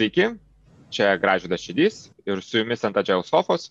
Sveiki, čia Gražydas Šidys ir su jumis ant Agile Sofos,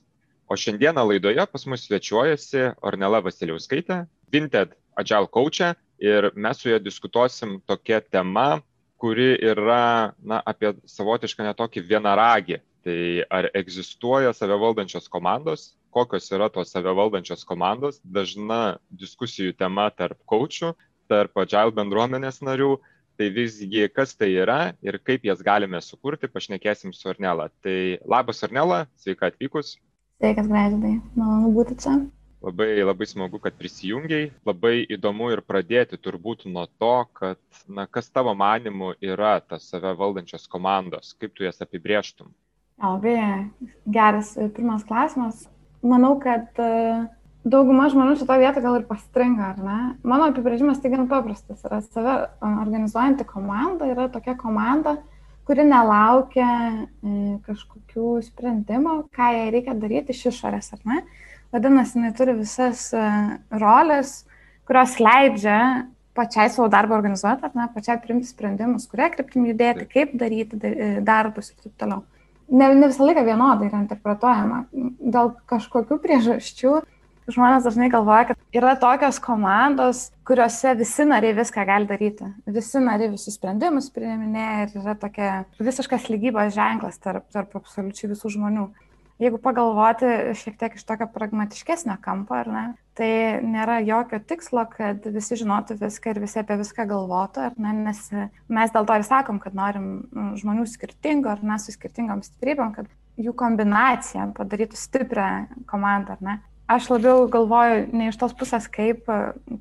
o šiandieną laidoje pas mus svečiuojasi Ornela Vasiliauskaitė, Vinted Agile coachė ir mes su ja diskutuosim tokia tema, kuri yra na, apie savotišką netokį vienaragį. Tai ar egzistuoja save valdančios komandos, kokios yra tos save valdančios komandos, dažna diskusijų tema tarp coachų, tarp Agile bendruomenės narių Tai visgi, kas tai yra ir kaip jas galime sukurti, pašnekėsim su Arnela. Tai labas Arnela, sveika atvykus. Sveikas, Gražydai, malonu būti čia. Labai, labai smagu, kad prisijungiai. Labai įdomu ir pradėti turbūt nuo to, kad, na, kas tavo manimu yra tas save valdančios komandos, kaip tu jas apibrieštum. Labai geras pirmas klausimas. Manau, kad uh, dauguma žmonių šito vietą gal ir pastringa, ar ne? Mano apibrėžimas tai gan paprastas. Yra save organizuojanti komanda, yra tokia komanda, kuri nelaukia e, kažkokių sprendimų, ką jai reikia daryti iš išorės, ar ne? Vadinasi, jinai turi visas e, rolės, kurios leidžia pačiai savo darbą organizuoti, ar ne, pačiai priimti sprendimus, kurie kryptim judėti, kaip daryti e, darbus ir taip toliau. Ne, ne visą laiką vienodai yra interpretuojama. Dėl kažkokių priežasčių žmonės dažnai galvoja, kad yra tokios komandos, kuriuose visi nariai viską gali daryti. Visi nariai visus sprendimus priiminėja ir yra tokia visiškas lygybos ženklas tarp, tarp absoliučiai visų žmonių. Jeigu pagalvoti šiek tiek iš tokio pragmatiškesnio kampo, ar ne, tai nėra jokio tikslo, kad visi žinotų viską ir visi apie viską galvotų, ar ne, nes mes dėl to ir sakom, kad norim nu, žmonių skirtingų, ar ne, su skirtingom stiprybėm, kad jų kombinacija padarytų stiprią komandą, ar ne aš labiau galvoju ne iš tos pusės, kaip,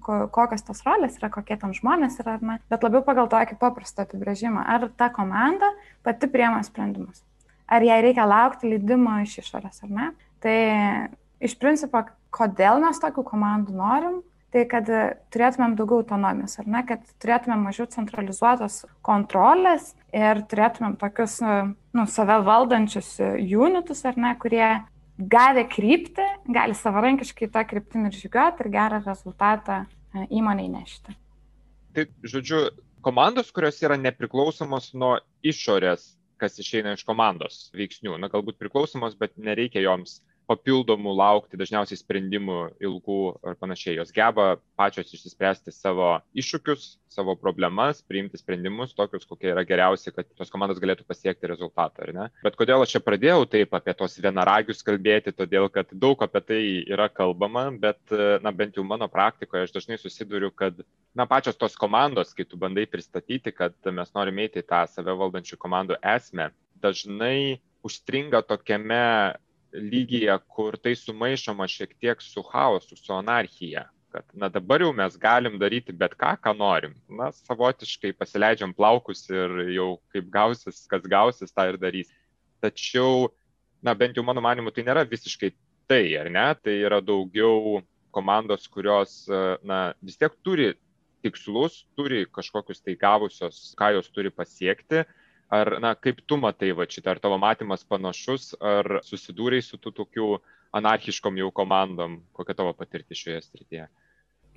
ko, kokios tos rolės yra, kokie tam žmonės yra, ne, bet labiau pagal tokį paprastą apibrėžimą. Ar ta komanda pati priema sprendimus? Ar jai reikia laukti leidimo iš išorės, ar ne? Tai iš principo, kodėl mes tokių komandų norim, tai kad turėtumėm daugiau autonomijos, ar ne, kad turėtumėm mažiau centralizuotos kontrolės ir turėtumėm tokius, nu, save valdančius unitus, ar ne, kurie gavę kryptį, gali savarankiškai tą kryptimį ir žygiuoti ir gerą rezultatą e, įmoniai nešti. Tai, žodžiu, komandos, kurios yra nepriklausomos nuo išorės, kas išeina iš komandos veiksnių, na galbūt priklausomos, bet nereikia joms papildomų laukti dažniausiai sprendimų ilgų ar panašiai. Jos geba pačios išsispręsti savo iššūkius, savo problemas, priimti sprendimus tokius, kokie yra geriausi, kad tos komandos galėtų pasiekti rezultatą, ar ne? Bet kodėl aš čia pradėjau taip apie tos vienaragius kalbėti, todėl kad daug apie tai yra kalbama, bet, na, bent jau mano praktikoje aš dažnai susiduriu, kad, na, pačios tos komandos, kai tu bandai pristatyti, kad mes norime eiti į tą save valdančių komandų esmę, dažnai užstringa tokiame lygyje, kur tai sumaišoma šiek tiek su chaosu, su anarchija. Kad, na dabar jau mes galim daryti bet ką, ką norim. Na, savotiškai pasileidžiam plaukus ir jau kaip gausis, kas gausis, tą ir darys. Tačiau, na bent jau mano manimu, tai nėra visiškai tai, ar ne? Tai yra daugiau komandos, kurios, na, vis tiek turi tikslus, turi kažkokius tai gavusios, ką jos turi pasiekti, Ar, na, kaip tu matai va šitą, ar tavo matymas panašus, ar susidūrei su tų tokių anarchiškom jau komandom, kokia tavo patirtis šioje srityje?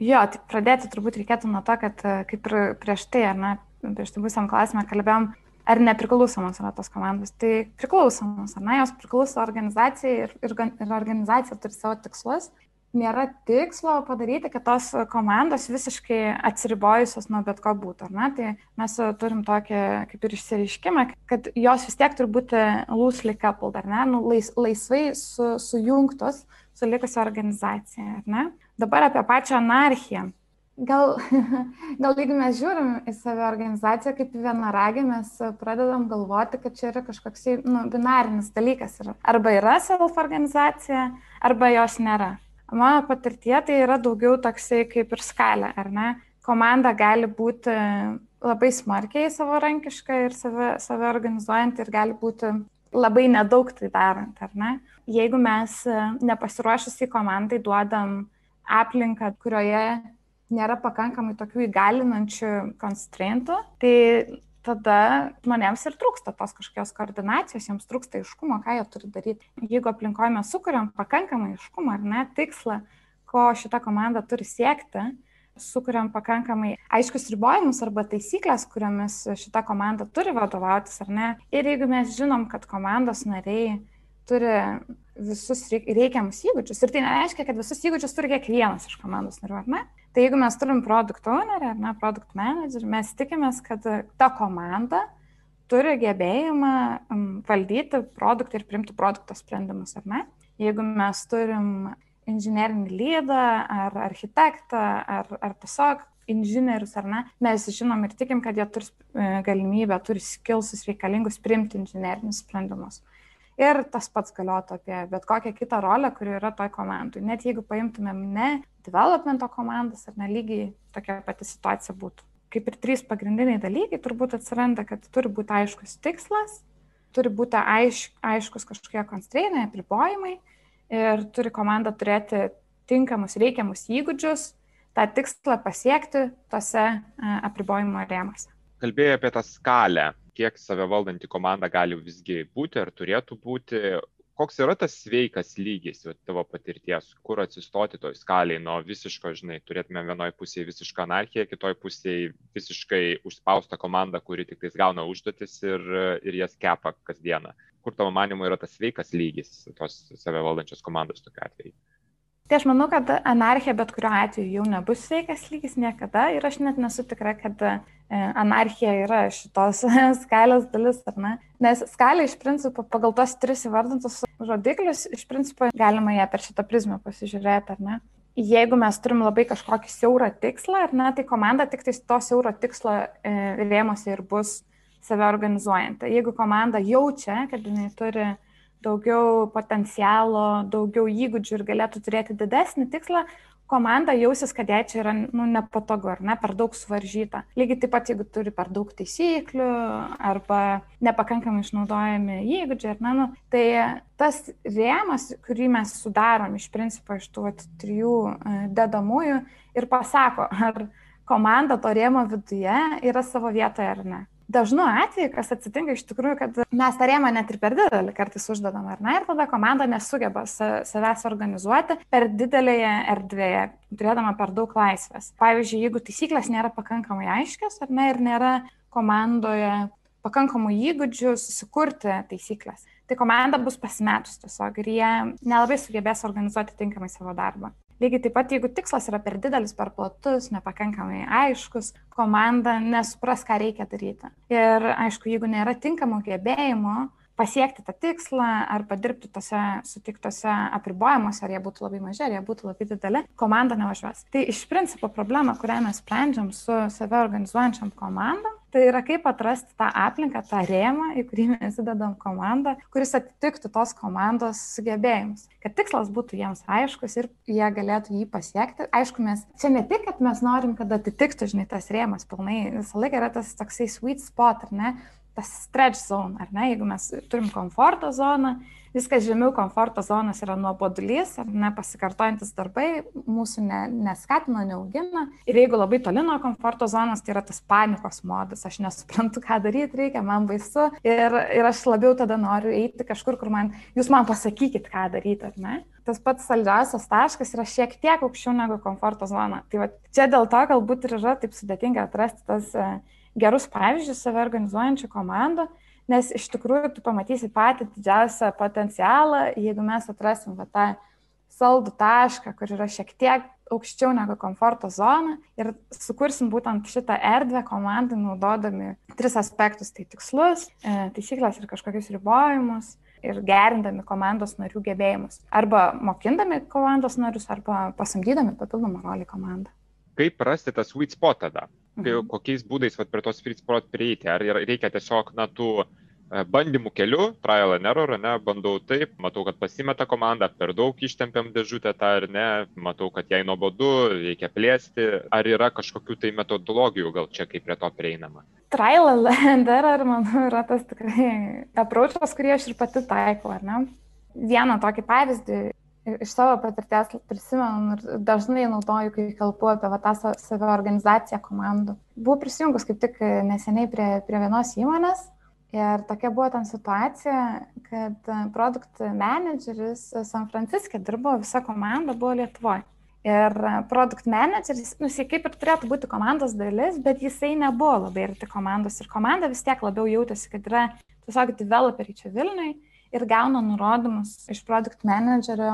Jo, tai pradėti turbūt reikėtų nuo to, kad kaip ir prieš tai, ar ne, prieš tai būsam klausimą kalbėjom, ar nepriklausomos yra tos komandos. Tai priklausomos, ar ne, jos priklauso organizacijai ir, ir, ir organizacija turi savo tikslus nėra tikslo padaryti, kad tos komandos visiškai atsiribojusios nuo bet ko būtų. Tai mes turim tokį kaip ir išsireiškimą, kad jos vis tiek turi būti loosely coupled, ar ne, nu, lais, laisvai su, sujungtos su likusia organizacija. Dabar apie pačią anarchiją. Gal, gal jeigu mes žiūrim į savo organizaciją kaip vienaragį, mes pradedam galvoti, kad čia yra kažkoks nu, binarinis dalykas. Arba yra self-organizacija, arba jos nėra. Mano patirtie tai yra daugiau toksai kaip ir skalė, ar ne? Komanda gali būti labai smarkiai savarankiška ir save, save organizuojant ir gali būti labai nedaug tai darant, ar ne? Jeigu mes nepasiruošusiai komandai duodam aplinką, kurioje nėra pakankamai tokių įgalinančių konstrentų, tai tada žmonėms ir trūksta tos kažkokios koordinacijos, jiems trūksta iškumo, ką jie turi daryti. Jeigu aplinkoje mes sukuriam pakankamai iškumą ar ne tikslą, ko šita komanda turi siekti, sukuriam pakankamai aiškius ribojimus arba taisyklės, kuriomis šita komanda turi vadovautis, ar ne. Ir jeigu mes žinom, kad komandos nariai turi visus reikiamus įgūdžius, ir tai nereiškia, kad visus įgūdžius turi kiekvienas iš komandos narių, ar ne? Tai jeigu mes turim produkt ownerį, ar ne, produkt manager, mes tikimės, kad ta komanda turi gebėjimą valdyti produktą ir primti produkto sprendimus, ar ne? Jeigu mes turim inžinerinį lydą, ar architektą, ar, ar tiesiog inžinierius ar ne, mes žinom ir tikim, kad jie turi e, galimybę, turi skilsus reikalingus priimti inžinerinius sprendimus. Ir tas pats galiotų apie bet kokią kitą rolę, kuri yra toj komandai. Net jeigu paimtumėm ne developmento komandas, ar ne lygiai tokia pati situacija būtų. Kaip ir trys pagrindiniai dalykai turbūt atsiranda, kad turi būti aiškus tikslas, turi būti aiš, aiškus kažkokie konstrainai, apribojimai ir turi komanda turėti tinkamus reikiamus įgūdžius tą tikslą pasiekti tose e, apribojimo rėmose. Kalbėjai apie tą skalę, kiek save valdanti komanda gali visgi būti ar turėtų būti. Koks yra tas sveikas lygis jau tavo patirties, kur atsistoti toj skaliai nuo visiško, žinai, turėtume vienoje pusėje visišką anarchiją, kitoje pusėje visiškai užspaustą komandą, kuri tik tais gauna užduotis ir, ir jas kepa kasdieną kur tavo manimu yra tas sveikas lygis tos save valdančios komandos tokiu atveju? Tai aš manau, kad anarchija bet kuriuo atveju jau nebus sveikas lygis niekada ir aš net nesu tikra, kad e, anarchija yra šitos skalės dalis, ar ne? Nes skalė iš principo pagal tos tris įvardintus rodiklius, iš principo galima ją per šitą prizmę pasižiūrėti, ar ne? Jeigu mes turim labai kažkokį siaurą tikslą, ar ne, tai komanda tik tai to siauro tikslo e, rėmose ir bus save organizuojanti. Jeigu komanda jaučia, kad jinai turi daugiau potencialo, daugiau įgūdžių ir galėtų turėti didesnį tikslą, komanda jausis, kad jai čia yra nu, nepatogu ar ne, per daug suvaržyta. Lygiai taip pat, jeigu turi per daug taisyklių arba nepakankamai išnaudojami įgūdžiai, ar ne, nu, tai tas rėmas, kurį mes sudarom iš principo iš tų at, trijų e, dedamųjų ir pasako, ar komanda to rėmo viduje yra savo vietoje ar ne dažnu atveju, kas atsitinka iš tikrųjų, kad mes tą rėmą net ir per didelį kartais uždedam, ar ne, ir tada komanda nesugeba savęs organizuoti per didelėje erdvėje, turėdama per daug laisvės. Pavyzdžiui, jeigu taisyklės nėra pakankamai aiškios, ar ne, ir nėra komandoje pakankamų įgūdžių susikurti taisyklės. Tai komanda bus pasimetus tiesiog ir jie nelabai sugebės organizuoti tinkamai savo darbą. Lygiai taip pat, jeigu tikslas yra per didelis, per platus, nepakankamai aiškus, komanda nesupras, ką reikia daryti. Ir aišku, jeigu nėra tinkamų gebėjimų, pasiekti tą tikslą ar padirbti tose sutiktose apribojimuose, ar jie būtų labai maži, ar jie būtų labai dideli, komanda nevažiuos. Tai iš principo problema, kurią mes sprendžiam su save organizuojančiam komandom, tai yra kaip atrasti tą aplinką, tą rėmą, į kurį mes įdedam komandą, kuris atitiktų tos komandos sugebėjimus. Kad tikslas būtų jiems aiškus ir jie galėtų jį pasiekti. Aišku, mes čia ne tik, kad mes norim, kad atitiktų, žinai, tas rėmas pilnai, visą laiką yra tas toksai sweet spot, ar ne? Tas stretch zone, ar ne, jeigu mes turim komforto zoną, viskas žemiau komforto zonos yra nuobodulys, ar ne, pasikartojantis darbai mūsų ne, neskatina, neaugina. Ir jeigu labai toli nuo komforto zonos, tai yra tas panikos modas, aš nesuprantu, ką daryti reikia, man baisu. Ir, ir aš labiau tada noriu eiti kažkur, kur man, jūs man pasakykit, ką daryti, ar ne. Tas pats saldžiausias taškas yra šiek tiek aukščiau negu komforto zona. Tai va, čia dėl to galbūt ir yra taip sudėtinga atrasti tas uh, gerus pavyzdžius save organizuojančių komandų, nes iš tikrųjų tu pamatysi patį didžiausią potencialą, jeigu mes atrasim va, tą saldų tašką, kur yra šiek tiek aukščiau negu komforto zona ir sukursim būtent šitą erdvę komandai naudodami tris aspektus - tai tikslus, e, taisyklės ir kažkokius ribojimus ir gerindami komandos narių gebėjimus. Arba mokindami komandos narius, arba pasamdydami papildomą rolį komandą. Kaip rasti tą sweet spot tada? Mhm. kokiais būdais vat, prie tos free spot prieiti. Ar reikia tiesiog, na, tų e, bandymų keliu, trial and error, ne, bandau taip, matau, kad pasimeta komanda, per daug ištempiam dėžutę tą ar ne, matau, kad jai nuobodu, reikia plėsti, ar yra kažkokių tai metodologijų gal čia kaip prie to prieinama. Trial and error, manau, yra tas tikrai approachas, kurį aš ir pati taikau, ar ne? Vieną tokį pavyzdį iš savo patirties prisimenu ir dažnai naudoju, kai kalbu apie va, tą saviorganizaciją komandų. Buvau prisijungus kaip tik neseniai prie, prie vienos įmonės ir tokia buvo ten situacija, kad produkt manageris San Franciske dirbo, visa komanda buvo Lietuvoje. Ir produkt manageris, nu, jisai kaip ir turėtų būti komandos dalis, bet jisai nebuvo labai arti komandos. Ir komanda vis tiek labiau jautėsi, kad yra tiesiog developeriai čia Vilniui ir gauna nurodymus iš produkt managerio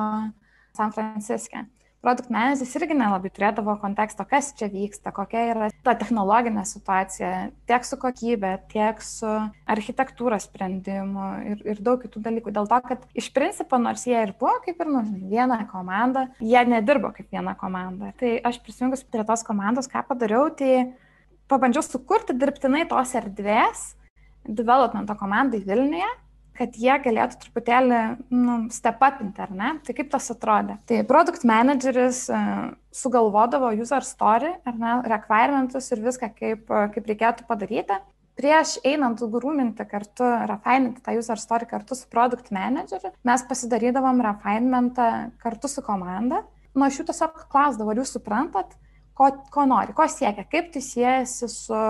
San Franciske produkt manageris irgi nelabai turėdavo konteksto, kas čia vyksta, kokia yra ta technologinė situacija, tiek su kokybė, tiek su architektūros sprendimu ir, ir daug kitų dalykų. Dėl to, kad iš principo, nors jie ir buvo kaip ir nu, viena komanda, jie nedirbo kaip viena komanda. Tai aš prisijungus prie tos komandos, ką padariau, tai pabandžiau sukurti dirbtinai tos erdvės developmento komandai Vilniuje kad jie galėtų truputėlį nu, step upinti, ar ne? Tai kaip tas atrodė? Tai produkt manageris uh, sugalvodavo user story, ar ne, requirementus ir viską, kaip, uh, kaip reikėtų padaryti. Prieš einant grūminti kartu, refininti tą user story kartu su produkt manageriu, mes pasidarydavom refinementą kartu su komanda. Nu, aš jų tiesiog klausdavau, ar jūs suprantat, ko, ko nori, ko siekia, kaip tai siejasi su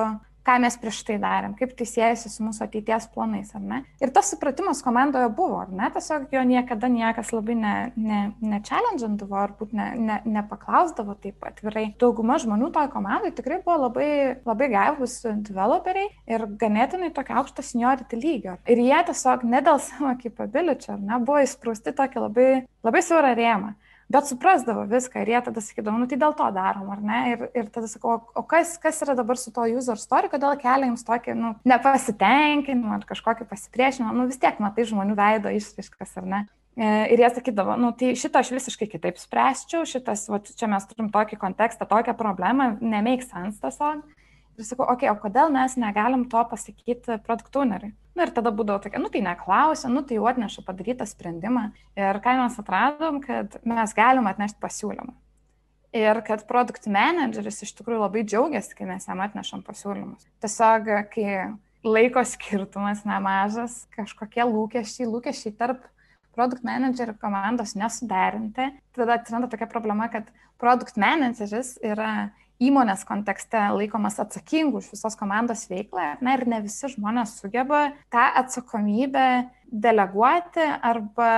ką mes prieš tai darėm, kaip tai siejasi su mūsų ateities planais, ar ne. Ir tas supratimas komandoje buvo, ar ne, tiesiog jo niekada niekas labai ne, ne, ne challenge'indavo, ar būt ne, ne, nepaklausdavo taip atvirai. Dauguma žmonių toje komandoje tikrai buvo labai, labai gaivus developeriai ir ganėtinai tokio aukšto seniority lygio. Ir jie tiesiog ne dėl savo capability, ar ne, buvo įsprūsti tokį labai, labai siaurą rėmą bet suprasdavo viską ir jie tada sakydavo, nu tai dėl to darom, ar ne? Ir, ir tada sakau, o, kas, kas yra dabar su to user story, kodėl kelia jums tokį, nu, nepasitenkinimą ar kažkokį pasipriešinimą, nu vis tiek matai žmonių veido išraiškas, ar ne? E, ir jie sakydavo, nu tai šitą aš visiškai kitaip spręsčiau, šitas, va, čia mes turim tokį kontekstą, tokią problemą, nemake sense tiesiog. Ir sakau, okei, okay, o kodėl mes negalim to pasakyti produktuneriui? Na ir tada būdavo tokia, nu tai neklausia, nu tai jau atneša padarytą sprendimą. Ir ką mes atradom, kad mes galim atnešti pasiūlymą. Ir kad produkt manageris iš tikrųjų labai džiaugiasi, kai mes jam atnešam pasiūlymus. Tiesiog, kai laiko skirtumas nemažas, kažkokie lūkesčiai, lūkesčiai tarp produkt manager komandos nesuderinti, tada atsiranda tokia problema, kad produkt manageris yra įmonės kontekste laikomas atsakingu už visos komandos veiklą, na ir ne visi žmonės sugeba tą atsakomybę deleguoti arba,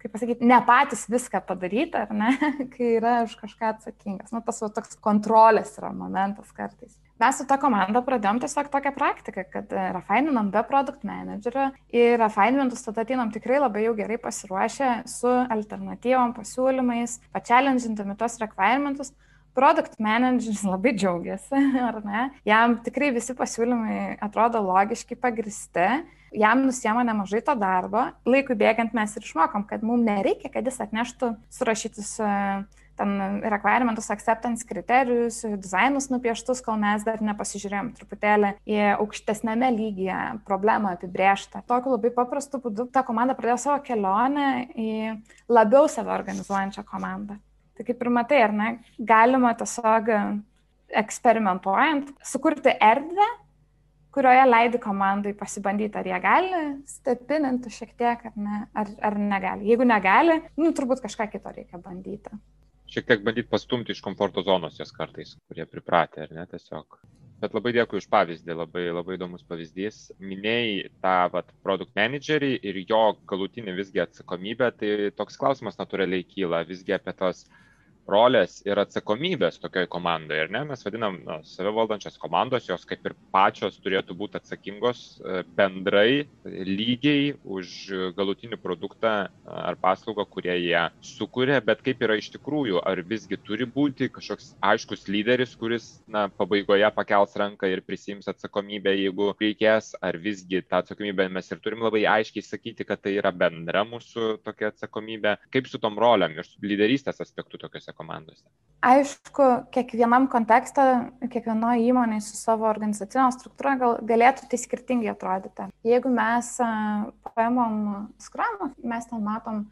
kaip pasakyti, ne patys viską padaryti, ar ne, kai yra už kažką atsakingas. Nu, tas va, toks kontrolės yra momentas kartais. Mes su ta komanda pradėjom tiesiog tokią praktiką, kad refaininam be produkt managerio ir refainmentus tada ateinam tikrai labai jau gerai pasiruošę su alternatyvom, pasiūlymais, pačialenžintami tos requirements, produkt manageris labai džiaugiasi, ar ne? Jam tikrai visi pasiūlymai atrodo logiški, pagristi, jam nusiema nemažai to darbo. Laikui bėgant mes ir išmokom, kad mums nereikia, kad jis atneštų surašytus e, ten requirements, acceptance kriterijus, dizainus nupieštus, kol mes dar nepasižiūrėjom truputėlį į aukštesnėme lygyje problemą apibrėžtą. Tokiu labai paprastu būdu ta komanda pradėjo savo kelionę į labiau save organizuojančią komandą. Tai kaip ir matai, ar ne, galima tiesiog eksperimentuojant sukurti erdvę, kurioje leidi komandai pasibandyti, ar jie gali stepininti šiek tiek, ar, ne, ar, ar negali. Jeigu negali, nu, turbūt kažką kito reikia bandyti. Šiek tiek bandyti pastumti iš komforto zonos jas kartais, kurie pripratę, ar ne, tiesiog. Bet labai dėkui už pavyzdį, labai, labai įdomus pavyzdys. Minėjai tą vat, produkt managerį ir jo galutinį visgi atsakomybę, tai toks klausimas natūraliai kyla visgi apie tos uh, rolės ir atsakomybės tokioj komandai, ar ne? Mes vadinam na, save valdančias komandos, jos kaip ir pačios turėtų būti atsakingos e, bendrai, lygiai už galutinį produktą ar paslaugą, kurie jie sukuria, bet kaip yra iš tikrųjų, ar visgi turi būti kažkoks aiškus lyderis, kuris na, pabaigoje pakels ranką ir prisims atsakomybę, jeigu reikės, ar visgi tą atsakomybę mes ir turim labai aiškiai sakyti, kad tai yra bendra mūsų tokia atsakomybė, kaip su tom rolėm ir su lyderystės aspektu tokiuose komandose? Aišku, kiekvienam kontekste, kiekvienoje įmonėje su savo organizacinė struktūra gal, galėtų tai skirtingai atrodyti. Jeigu mes paimam skramą, mes ten matom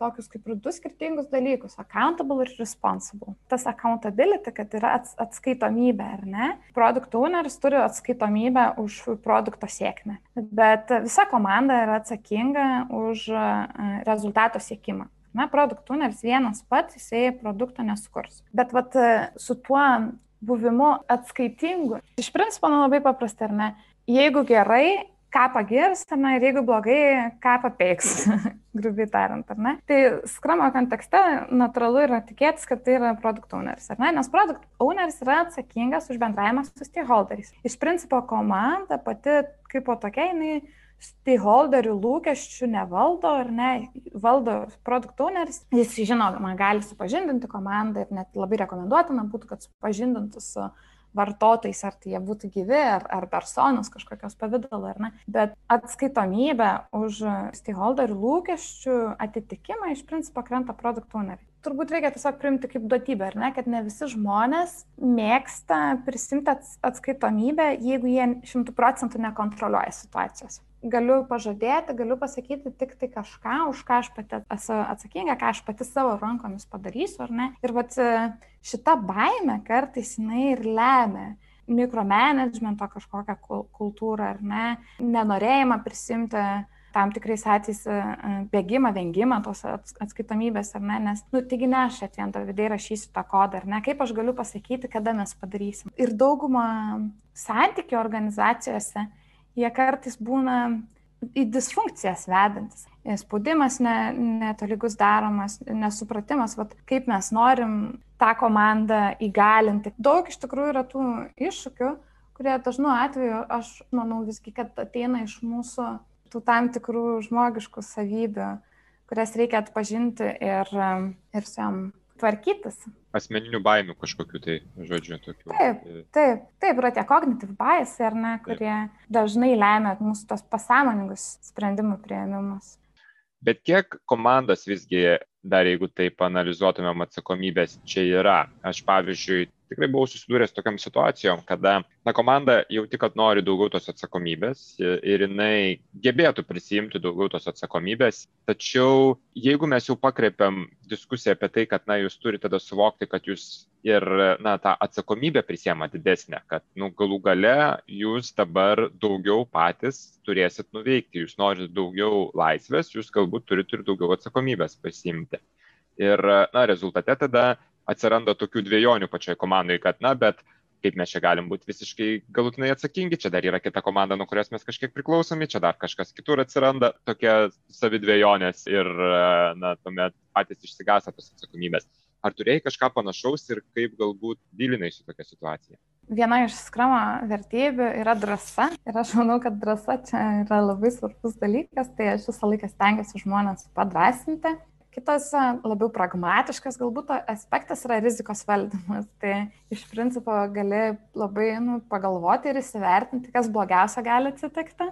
tokius kaip ir du skirtingus dalykus - accountable ir responsible. Tas accountability, kad yra ats atskaitomybė, ar ne? Product owneris turi atskaitomybę už produkto sėkmę, bet visa komanda yra atsakinga už rezultato siekimą. Na, produktų ners vienas pats jisai produkto nesukurs. Bet vat, su tuo buvimu atskaitingu, iš principo nu, labai paprasta, ar ne? Jeigu gerai, ką pagirs, na ir jeigu blogai, ką papeiks, grubiai tariant, ar ne. Tai skramo kontekste natūralu yra tikėtis, kad tai yra produkt owneris, ar ne, nes produkt owneris yra atsakingas už bendravimą su stakeholderiais. Iš principo komanda pati kaip po tokia, jinai stakeholderių lūkesčių nevaldo ar ne, valdo produkt owneris, jis žinoma gali supažindinti komandą ir net labai rekomenduotina būtų, kad supažindintų su vartotojais, ar tai jie būtų gyvi, ar, ar personos kažkokios pavydalo, ar ne. Bet atskaitomybė už stakeholderių lūkesčių atitikimą iš principo krenta produkt owneriai. Turbūt reikia tiesiog priimti kaip duotybę, ar ne, kad ne visi žmonės mėgsta prisimti atskaitomybę, jeigu jie šimtų procentų nekontroliuoja situacijos galiu pažadėti, galiu pasakyti tik tai kažką, už ką aš pati esu atsakinga, ką aš pati savo rankomis padarysiu, ar ne. Ir vat šita baime kartais jinai ir lemia mikromanagemento kažkokią kultūrą, ar ne, nenorėjimą prisimti tam tikrais atvejais e, e, bėgimą, vengimą tos atskaitomybės, ar ne, nes, nu, taigi ne aš atvien Davidai rašysiu tą kodą, ar ne, kaip aš galiu pasakyti, kada mes padarysim. Ir dauguma santykių organizacijose jie kartais būna į disfunkcijas vedantis. Spaudimas netolygus ne daromas, nesupratimas, vat, kaip mes norim tą komandą įgalinti. Daug iš tikrųjų yra tų iššūkių, kurie dažnu atveju, aš manau visgi, kad ateina iš mūsų tų tam tikrų žmogiškų savybių, kurias reikia atpažinti ir, ir su jam tvarkytis. Asmeninių baimių kažkokiu tai, žodžiu, tokių. Taip, taip, taip, yra tie kognityv biasai, ar ne, kurie taip. dažnai lemia mūsų tos pasąmoningus sprendimų prieimimus. Bet kiek komandas visgi, dar jeigu taip analizuotumėm atsakomybės, čia yra. Aš pavyzdžiui, tikrai buvau susidūręs tokiam situacijom, kada na, komanda jauti, kad nori daugiau tos atsakomybės ir jinai gebėtų prisijimti daugiau tos atsakomybės. Tačiau jeigu mes jau pakreipiam diskusiją apie tai, kad na, jūs turite tada suvokti, kad jūs ir na, tą atsakomybę prisėma didesnę, kad nu, galų gale jūs dabar daugiau patys turėsit nuveikti, jūs norite daugiau laisvės, jūs galbūt turite ir daugiau atsakomybės pasiimti. Ir na, rezultate tada atsiranda tokių dviejonių pačioj komandai, kad, na, bet kaip mes čia galim būti visiškai galutinai atsakingi, čia dar yra kita komanda, nuo kurios mes kažkiek priklausomi, čia dar kažkas kitur atsiranda, tokia savidvėjonės ir, na, tuomet patys išsigąsta tos atsakomybės. Ar turėjai kažką panašaus ir kaip galbūt dylinai su tokia situacija? Viena iš skramo vertybių yra drąsa ir aš manau, kad drąsa čia yra labai svarbus dalykas, tai aš visą laiką stengiuosi žmonės padrasinti Kitas labiau pragmatiškas galbūt aspektas yra rizikos valdymas. Tai iš principo gali labai nu, pagalvoti ir įsivertinti, kas blogiausia gali atsitikti,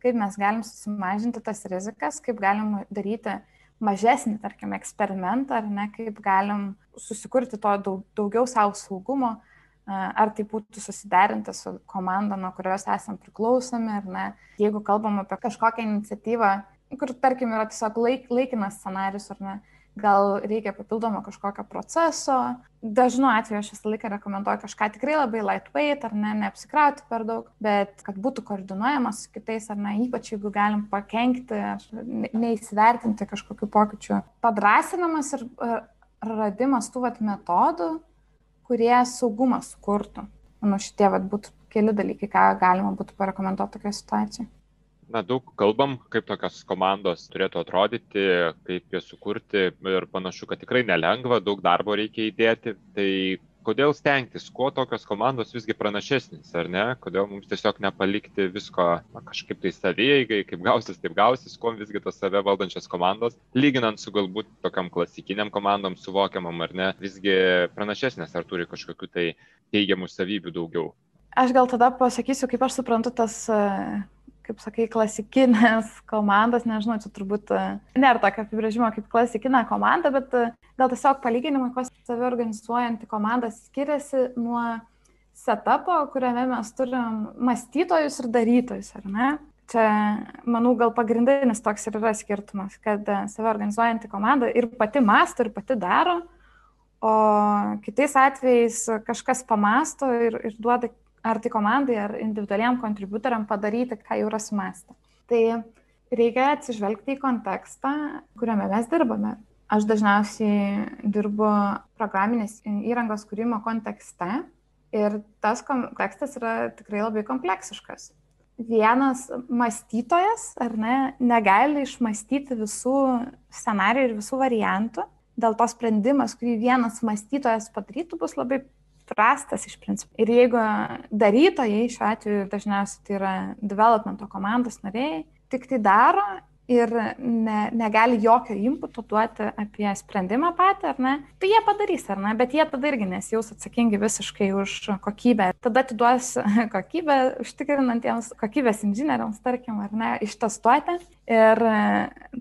kaip mes galim susimažinti tas rizikas, kaip galim daryti mažesnį, tarkim, eksperimentą, ar ne, kaip galim susikurti to daug, daugiau savo saugumo, ar tai būtų susiderinti su komanda, nuo kurios esame priklausomi, ar ne. Jeigu kalbam apie kažkokią iniciatyvą, kur tarkim yra tiesiog laik, laikinas scenarius ar ne, gal reikia papildomo kažkokio proceso. Dažnu atveju aš visą laiką rekomenduoju kažką tikrai labai lightweight ar ne, neapsikrauti per daug, bet kad būtų koordinuojamas su kitais ar ne, ypač jeigu galim pakengti neįsivertinti kažkokių pokyčių. Padrasinamas ir radimas tų vat, metodų, kurie saugumą sukurtų. Manau, šitie vat, būtų keli dalykai, ką galima būtų parekomenduoti tokioje situacijoje na daug kalbam kaip tokios komandos turėtų atrodyti kaip jas sukurti ir panašu kad tikrai nelengva daug darbo reikia įdėti. Tai kodėl stengtis? Kuo tokios komandos visgi pranašesnės ar ne? Kodėl mums tiesiog nepalikti visko na, kažkaip tai savieigai kaip gausis taip gausis kuo visgi tos save valdančios komandos lyginant su galbūt tokiam klasikiniam komandom suvokiamam ar ne visgi pranašesnės ar turi kažkokių tai teigiamų savybių daugiau? Aš gal tada pasakysiu, kaip aš suprantu tas kaip sakai, klasikinės komandos, nežinau, čia turbūt e, nėra tokio apibrėžimo kaip klasikinė komanda, bet e, gal tiesiog palyginimai, kuo savi organizuojanti komanda skiriasi nuo setupo, kuriame mes turim mąstytojus ir darytojus, ar ne? Čia, manau, gal pagrindinis toks ir yra skirtumas, kad e, save organizuojanti komanda ir pati masto, ir pati daro, o kitais atvejais kažkas pamasto ir, ir duoda ar tai komandai, ar individualiam kontributoriam padaryti, ką jau yra sumastę. Tai reikia atsižvelgti į kontekstą, kuriame mes dirbame. Aš dažniausiai dirbu programinės įrangos kūrimo kontekste ir tas kontekstas yra tikrai labai kompleksiškas. vienas mąstytojas, ar ne, negali išmastyti visų scenarijų ir visų variantų. Dėl to sprendimas, kurį vienas mąstytojas padarytų, bus labai prastas iš principo. Ir jeigu darytojai, šiuo atveju dažniausiai tai yra developmento komandos nariai, tik tai daro ir ne, negali jokio inputo duoti apie sprendimą patį, ar ne, tai jie padarys, ar ne, bet jie tada irgi nesijaus atsakingi visiškai už kokybę. Tada atiduos kokybę užtikrinantiems kokybės inžinieriams, tarkim, ar ne, ištestuoti ir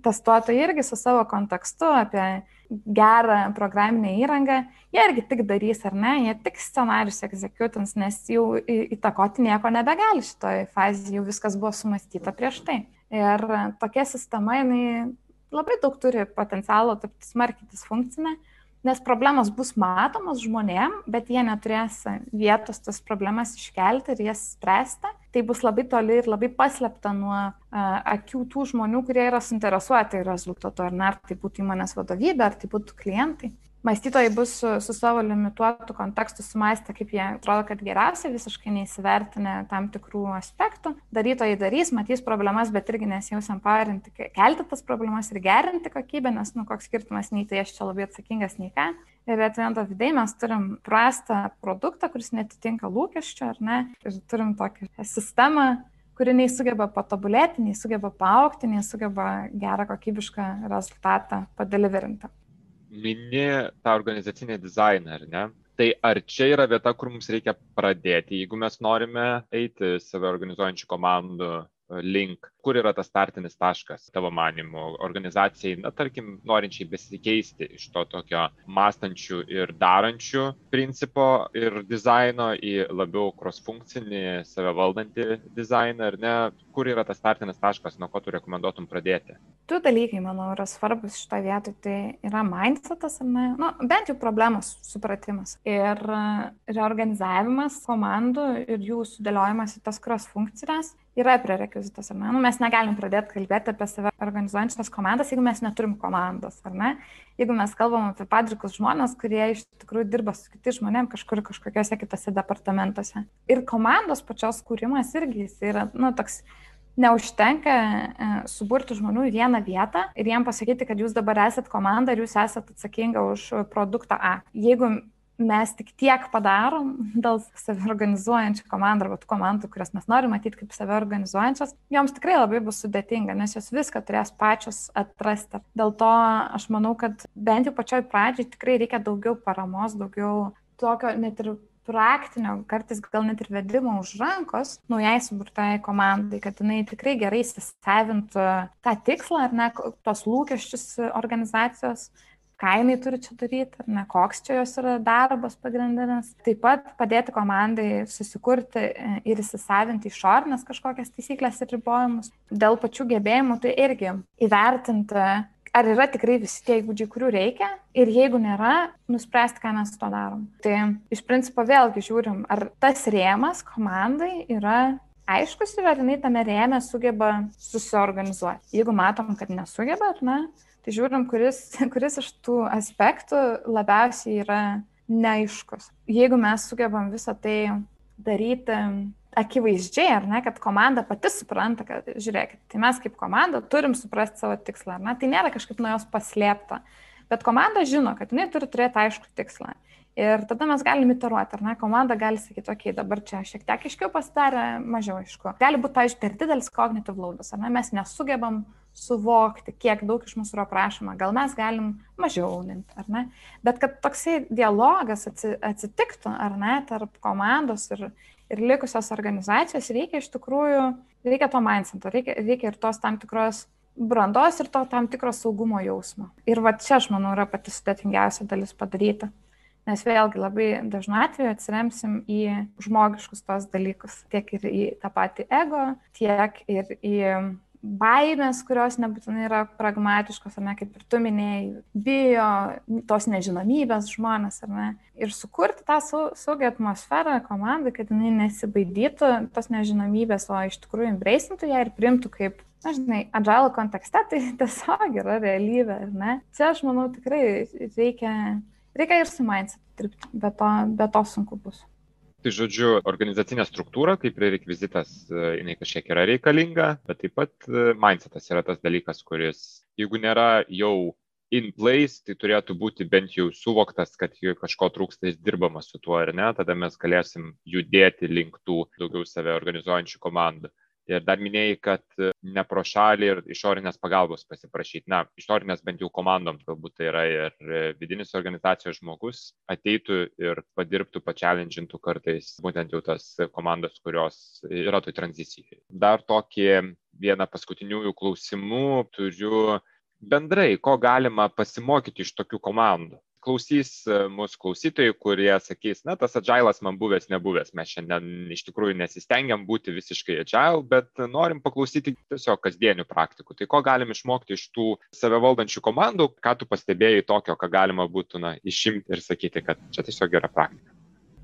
testuotojai irgi su savo kontekstu apie gerą programinę įrangą, jie irgi tik darys, ar ne, jie tik scenarius egzekutins, nes jau įtakoti nieko nebegali šitoje fazėje, jau viskas buvo sumastyta prieš tai. Ir tokia sistema, jinai labai daug turi potencialo tapti smarkiai disfunkcinė, nes problemos bus matomos žmonėm, bet jie neturės vietos tas problemas iškelti ir jas spręsti. Tai bus labai toli ir labai paslėpta nuo a, akių tų žmonių, kurie yra suinteresuoti rezultatu, ar ne, ar tai būtų įmonės vadovybė, ar tai būtų klientai mąstytojai bus su, su savo limituotu kontekstu sumastę, kaip jie atrodo, kad geriausia, visiškai neįsivertinę tam tikrų aspektų. Darytojai darys, matys problemas, bet irgi nesijaus empowerinti, kelti tas problemas ir gerinti kokybę, nes, nu, koks skirtumas, nei tai aš čia labai atsakingas, nei ką. Ir atvento vidai mes turim prastą produktą, kuris netitinka lūkesčio, ar ne? Ir turim tokią sistemą, kuri nei sugeba patobulėti, nei sugeba paaukti, nei sugeba gerą kokybišką rezultatą padeliverinti mini tą organizacinį dizainą, ar ne? Tai ar čia yra vieta, kur mums reikia pradėti, jeigu mes norime eiti save organizuojančių komandų link, kur yra tas startinis taškas, tavo manimu, organizacijai, na, tarkim, norinčiai besikeisti iš to tokio mąstančių ir darančių principo ir dizaino į labiau cross-funkcinį, save valdantį dizainą, ar ne, kur yra tas startinis taškas, nuo ko tu rekomenduotum pradėti? Du dalykai, manau, yra svarbus šitoje vietoje. Tai yra mindsetas, ar ne? Nu, bent jau problemos supratimas. Ir reorganizavimas komandų ir jų sudėliojimas į tas cross funkcijas yra prerekvizitas, ar ne? Nu, mes negalim pradėti kalbėti apie save organizuojančias komandas, jeigu mes neturim komandos, ar ne? Jeigu mes kalbam apie padrikus žmonės, kurie iš tikrųjų dirba su kitais žmonėmis kažkur kažkokiuose kitose departamentuose. Ir komandos pačios kūrimas irgi yra, nu, toks neužtenka e, suburti žmonių į vieną vietą ir jiem pasakyti, kad jūs dabar esat komanda ir jūs esat atsakinga už produktą A. Jeigu mes tik tiek padarom dėl saviorganizuojančių komandų arba tų komandų, kurias mes norime matyti kaip saviorganizuojančias, joms tikrai labai bus sudėtinga, nes jos viską turės pačios atrasti. Dėl to aš manau, kad bent jau pačioj pradžiai tikrai reikia daugiau paramos, daugiau tokio net ir praktinio, kartais gal net ir vedimo už rankos naujai suburtai komandai, kad jinai tikrai gerai įsisavintų tą tikslą ar ne, tos lūkesčius organizacijos ką jinai turi čia daryti, ar ne, koks čia jos yra darbas pagrindinis. Taip pat padėti komandai susikurti e, ir įsisavinti išorinės kažkokias taisyklės ir ribojimus. Dėl pačių gebėjimų tai irgi įvertinti, ar yra tikrai visi tie įgūdžiai, kurių reikia ir jeigu nėra, nuspręsti, ką mes to darom. Tai iš principo vėlgi žiūrim, ar tas rėmas komandai yra aiškus ir ar jinai tame rėme sugeba susiorganizuoti. Jeigu matom, kad nesugeba, ar ne, tai žiūrim, kuris, kuris iš tų aspektų labiausiai yra neaiškus. Jeigu mes sugebam visą tai daryti akivaizdžiai, ar ne, kad komanda pati supranta, kad, žiūrėkit, tai mes kaip komanda turim suprasti savo tikslą, ar ne, tai nėra kažkaip nuo jos paslėpta, bet komanda žino, kad jinai turi turėti aišku tikslą. Ir tada mes galime iteruoti, ar ne, komanda gali sakyti, okei, okay, dabar čia šiek tiek aiškiau pasidarė, mažiau aišku. Gali būti, pavyzdžiui, per didelis cognitive loadas, ar ne, mes nesugebam suvokti, kiek daug iš mūsų yra prašoma, gal mes galim mažiau auninti, ar ne. Bet kad toksai dialogas atsitiktų, ar ne, tarp komandos ir, ir likusios organizacijos, reikia iš tikrųjų, reikia to mindseto, reikia, reikia ir tos tam tikros brandos ir to tam tikro saugumo jausmo. Ir va čia, aš manau, yra pati sudėtingiausia dalis padaryti. Nes vėlgi labai dažnu atveju atsiremsim į žmogiškus tos dalykus, tiek ir į tą patį ego, tiek ir į baimės, kurios nebūtinai yra pragmatiškos, ar ne, kaip ir tu minėjai, bijo tos nežinomybės žmonės, ar ne. Ir sukurti tą saugią atmosferą komandai, kad jinai nesibaidytų tos nežinomybės, o iš tikrųjų embracintų ją ir primtų kaip, na žinai, agile kontekste, tai tiesiog yra realybė, ar ne. Čia aš manau tikrai reikia, reikia ir su mindset dirbti, bet to, bet to sunku bus. Tai žodžiu, organizacinė struktūra, kaip ir rekvizitas, e, jinai kažkiek yra reikalinga, bet taip pat e, mindsetas yra tas dalykas, kuris, jeigu nėra jau in place, tai turėtų būti bent jau suvoktas, kad kažko trūksta, jis dirbama su tuo ar ne, tada mes galėsim judėti link tų daugiau save organizuojančių komandų. Ir dar minėjai, kad e, ne pro šalį ir išorinės pagalbos pasiprašyti. Na, išorinės bent jau komandom, galbūt tai yra ir e, vidinis organizacijos žmogus, ateitų ir padirbtų, pačialinžintų kartais būtent jau tas komandos, kurios yra toj tranzicijai. Dar tokį vieną paskutiniųjų klausimų turiu bendrai, ko galima pasimokyti iš tokių komandų klausys e, mūsų klausytojai, kurie sakys, na, tas agilas man buvęs, nebuvęs. Mes šiandien iš tikrųjų nesistengiam būti visiškai agile, bet norim paklausyti tiesiog kasdienių praktikų. Tai ko galim išmokti iš tų save valdančių komandų, ką tu pastebėjai tokio, ką galima būtų na, išimti ir sakyti, kad čia tiesiog yra praktika.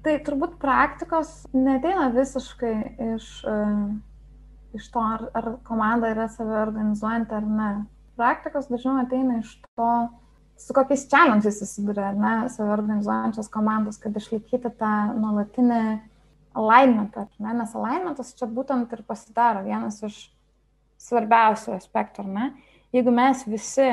Tai turbūt praktikos neteina visiškai iš, uh, iš to, ar, ar komanda yra save organizuojanti ar ne. Praktikos dažniau ateina iš to, su kokiais challenge'ais susiduria, ne, save organizuojančios komandos, kad išlaikyti tą nuolatinį alignmentą, ne, nes alignmentas čia būtent ir pasidaro vienas iš svarbiausių aspektų, ne. Jeigu mes visi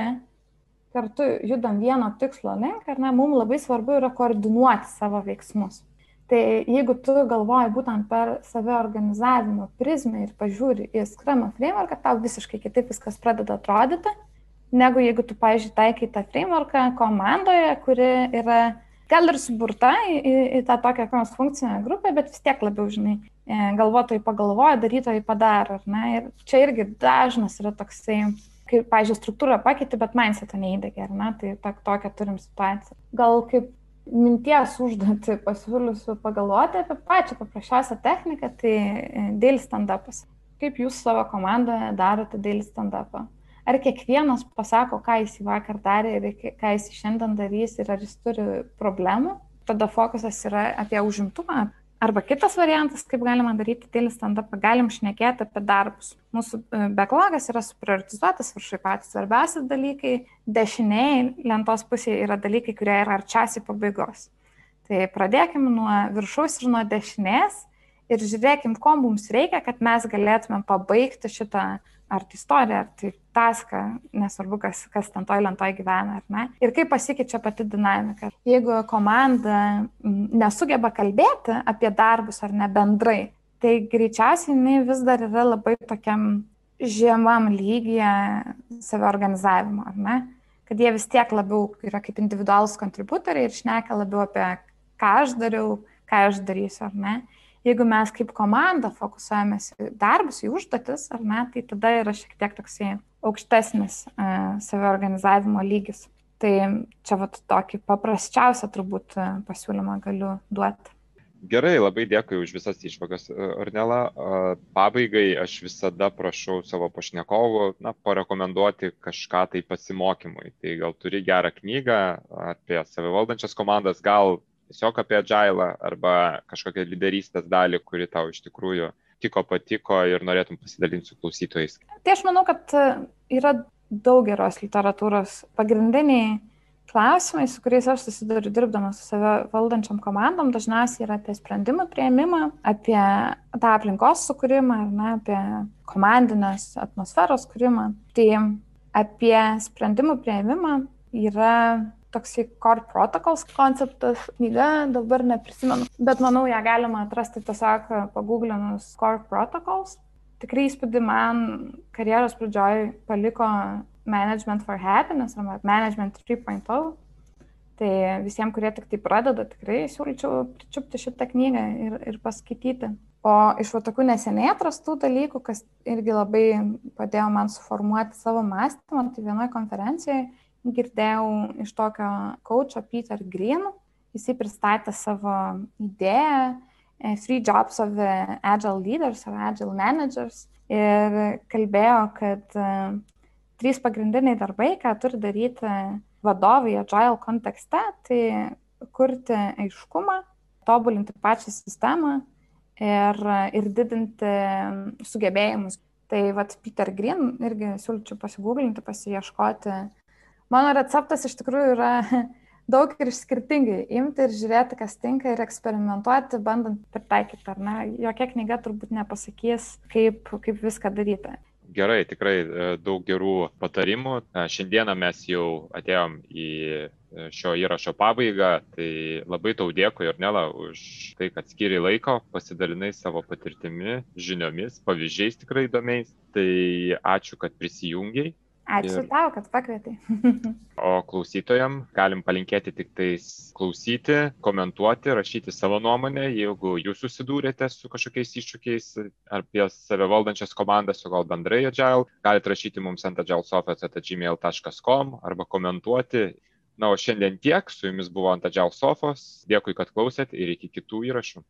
kartu judam vieno tikslo link, ar ne, mums labai svarbu yra koordinuoti savo veiksmus. Tai jeigu tu galvoji būtent per save organizavimo prizmę ir pažiūri į Scrum framework, tau visiškai kitaip viskas pradeda atrodyti negu jeigu tu, pažiūrėjau, taikai tą frameworką komandoje, kuri yra gal ir suburta į, į, į tą tokią kokios funkcinę grupę, bet vis tiek labiau, žinai, e, galvotojai pagalvoja, darytojai padaro, ar ne? Ir čia irgi dažnas yra toksai, kaip, pažiūrėjau, struktūrą pakeiti, bet mindsetą neįdėgė, ar ne? Tai to, tokią turim situaciją. Gal kaip minties užduoti pasiūlysiu pagalvoti apie pačią paprasčiausią techniką, tai e, daily stand-upas. Kaip jūs savo komandoje darote daily stand-upą? Ar kiekvienas pasako, ką jis vakar darė ir ką jis šiandien darys ir ar jis turi problemų. Tada fokusas yra apie užimtumą. Arba kitas variantas, kaip galima daryti dėlį stand-upą, galim šnekėti apie darbus. Mūsų e, backlogas yra suprioritizuotas viršai patys svarbiausi dalykai, dešiniai lentos pusėje yra dalykai, kurie yra arčiausiai pabaigos. Tai pradėkime nuo viršaus ir nuo dešinės ir žiūrėkim, ko mums reikia, kad mes galėtumėm pabaigti šitą ar tai istoriją, ar tai taską, nesvarbu, kas, kas ten toj lentoj gyvena, ar ne. Ir kaip pasikeičia pati dinamika. Jeigu komanda nesugeba kalbėti apie darbus ar ne bendrai, tai greičiausiai jinai vis dar yra labai tokiam žemam lygyje save organizavimo, ar ne? Kad jie vis tiek labiau yra kaip individualus kontributoriai ir šneka labiau apie ką aš dariau, ką aš darysiu, ar ne? Jeigu mes kaip komanda fokusuojamės į darbus, į užduotis, ar ne, tai tada yra šiek tiek toksai aukštesnis uh, saviorganizavimo lygis. Tai čia vat tokį paprasčiausią turbūt uh, pasiūlymą galiu duoti. Gerai, labai dėkui už visas išvagas, Ornela. Pabaigai aš visada prašau savo pašnekovų, na, parekomenduoti kažką tai pasimokymui. Tai gal turi gerą knygą apie savivaldančias komandas, gal tiesiog apie agilą arba kažkokią lyderystės dalį, kuri tau iš tikrųjų tiko, patiko ir norėtum pasidalinti su klausytojais? Tai aš manau, kad e, yra daug geros literatūros. Pagrindiniai klausimai, su kuriais aš susiduriu dirbdamas su save valdančiam komandom, dažniausiai yra apie sprendimų prieimimą, apie tą aplinkos sukūrimą, ne, apie komandinės atmosferos kūrimą. Tai apie sprendimų prieimimą yra toksai Core Protocols konceptas, knyga, dabar neprisimenu, bet manau, ją galima atrasti tiesiog paguglinus Core Protocols. Tikrai įspūdį man karjeros pradžioj paliko Management for Happiness arba Management 3.0. Tai visiems, kurie tik tai pradeda, tikrai siūlyčiau pričiupti šitą knygą ir, ir paskaityti. O iš va tokių neseniai atrastų dalykų, kas irgi labai padėjo man suformuoti savo mąstymą, tai vienoje konferencijoje girdėjau iš tokio coacho Peter Green, jisai pristatė savo idėją e, Three Jobs of Agile Leaders ar Agile Managers ir kalbėjo, kad uh, trys pagrindiniai darbai, ką turi daryti vadovai Agile kontekste, tai kurti aiškumą, tobulinti pačią sistemą ir, ir didinti sugebėjimus. Tai vad Peter Green irgi siūlyčiau pasigūglinti, pasieškoti Mano receptas iš tikrųjų yra daug ir skirtingai imti ir žiūrėti, kas tinka ir eksperimentuoti, bandant pritaikyti, ar ne? Jokia knyga turbūt nepasakys, kaip, kaip viską daryti. Gerai, tikrai e, daug gerų patarimų. Šiandieną mes jau atėjom į e, šio įrašo pabaigą, tai labai tau dėkui ir Nela už tai, kad skiri laiko, pasidalinai savo patirtimi, žiniomis, pavyzdžiais tikrai įdomiais. Tai ačiū, kad prisijungiai Ačiū ir... tau, kad pakvietai. o klausytojam galim palinkėti tik tais klausyti, komentuoti, rašyti savo nuomonę, jeigu jūs susidūrėte su kažkokiais iššūkiais apie save valdančias komandas, o gal bendrai agile, galite rašyti mums ant agilesoftware.gmail.com arba komentuoti. Na, o šiandien tiek, su jumis buvo ant Agile Sofos, dėkui, kad klausėt ir iki kitų įrašų.